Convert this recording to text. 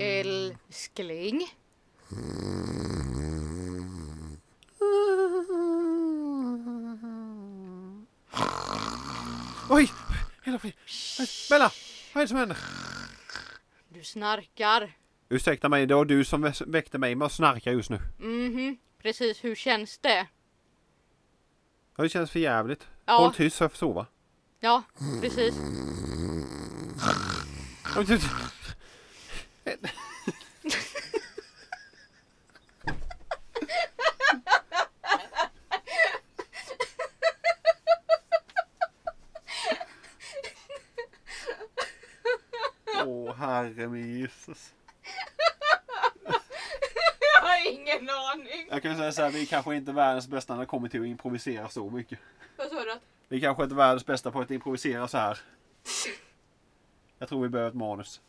Älskling. Oj! Hela fri. Bella! Vad är det som händer? Du snarkar. Ursäkta mig, det var du som väckte mig med att snarka just nu. Mhm, precis. Hur känns det? Ja, det känns för jävligt. Ja. Håll tyst så jag får sova. Ja, precis. Herre min Jesus. Jag har ingen aning. Jag kan säga så här, vi är kanske inte världens bästa när det kommer till att improvisera så mycket. Vad sa du? Vi kanske inte är världens bästa på att improvisera så här. Jag tror vi behöver ett manus.